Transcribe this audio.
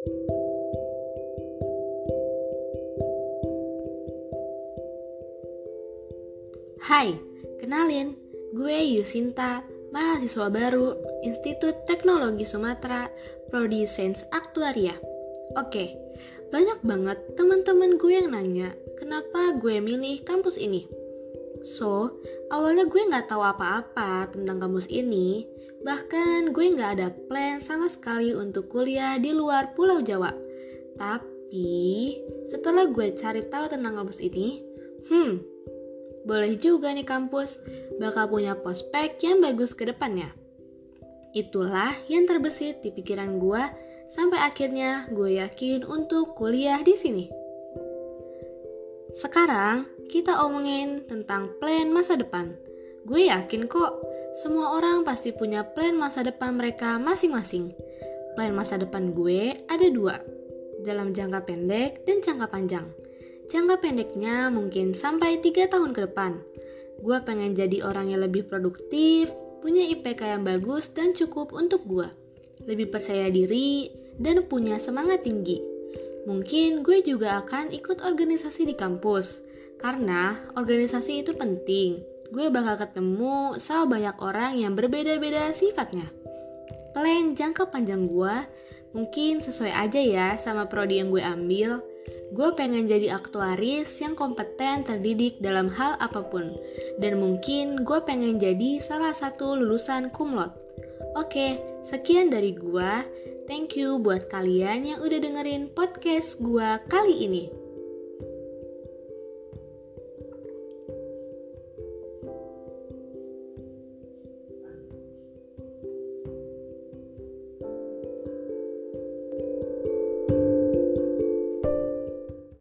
Hai, kenalin, gue Yusinta, mahasiswa baru Institut Teknologi Sumatera, Prodi Sains Aktuaria. Oke, banyak banget teman-teman gue yang nanya, kenapa gue milih kampus ini? So, awalnya gue nggak tahu apa-apa tentang kampus ini, bahkan gue nggak ada plan sama sekali untuk kuliah di luar Pulau Jawa. Tapi, setelah gue cari tahu tentang kampus ini, hmm, boleh juga nih kampus bakal punya prospek yang bagus ke depannya. Itulah yang terbesit di pikiran gue sampai akhirnya gue yakin untuk kuliah di sini. Sekarang kita omongin tentang plan masa depan. Gue yakin kok semua orang pasti punya plan masa depan mereka masing-masing. Plan masa depan gue ada dua, dalam jangka pendek dan jangka panjang. Jangka pendeknya mungkin sampai 3 tahun ke depan. Gue pengen jadi orang yang lebih produktif, punya IPK yang bagus dan cukup untuk gue. Lebih percaya diri, dan punya semangat tinggi. Mungkin gue juga akan ikut organisasi di kampus, karena organisasi itu penting. Gue bakal ketemu sama banyak orang yang berbeda-beda sifatnya. Plan jangka panjang gue mungkin sesuai aja ya sama prodi yang gue ambil. Gue pengen jadi aktuaris yang kompeten terdidik dalam hal apa pun. Dan mungkin gue pengen jadi salah satu lulusan kumlot. Oke, sekian dari gue. Thank you buat kalian yang udah dengerin podcast gue kali ini.